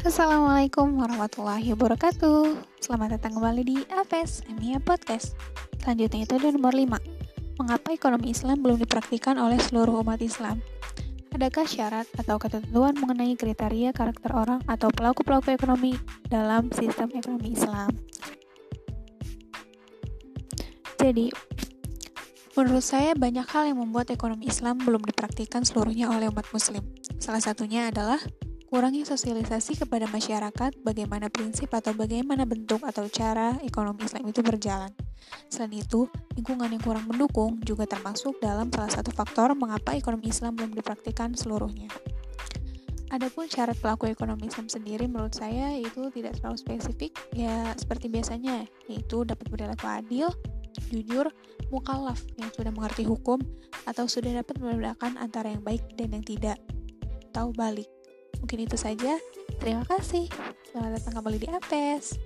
Assalamualaikum warahmatullahi wabarakatuh Selamat datang kembali di APES Emia Podcast Selanjutnya itu ada nomor 5 Mengapa ekonomi Islam belum dipraktikkan oleh seluruh umat Islam? Adakah syarat atau ketentuan mengenai kriteria karakter orang atau pelaku-pelaku ekonomi dalam sistem ekonomi Islam? Jadi, menurut saya banyak hal yang membuat ekonomi Islam belum dipraktikkan seluruhnya oleh umat muslim. Salah satunya adalah kurangnya sosialisasi kepada masyarakat bagaimana prinsip atau bagaimana bentuk atau cara ekonomi Islam itu berjalan. Selain itu, lingkungan yang kurang mendukung juga termasuk dalam salah satu faktor mengapa ekonomi Islam belum dipraktikkan seluruhnya. Adapun syarat pelaku ekonomi Islam sendiri menurut saya itu tidak terlalu spesifik, ya seperti biasanya, yaitu dapat berlaku adil, jujur, mukallaf yang sudah mengerti hukum, atau sudah dapat membedakan antara yang baik dan yang tidak, atau balik. Mungkin itu saja. Terima kasih. Selamat datang kembali di Apes.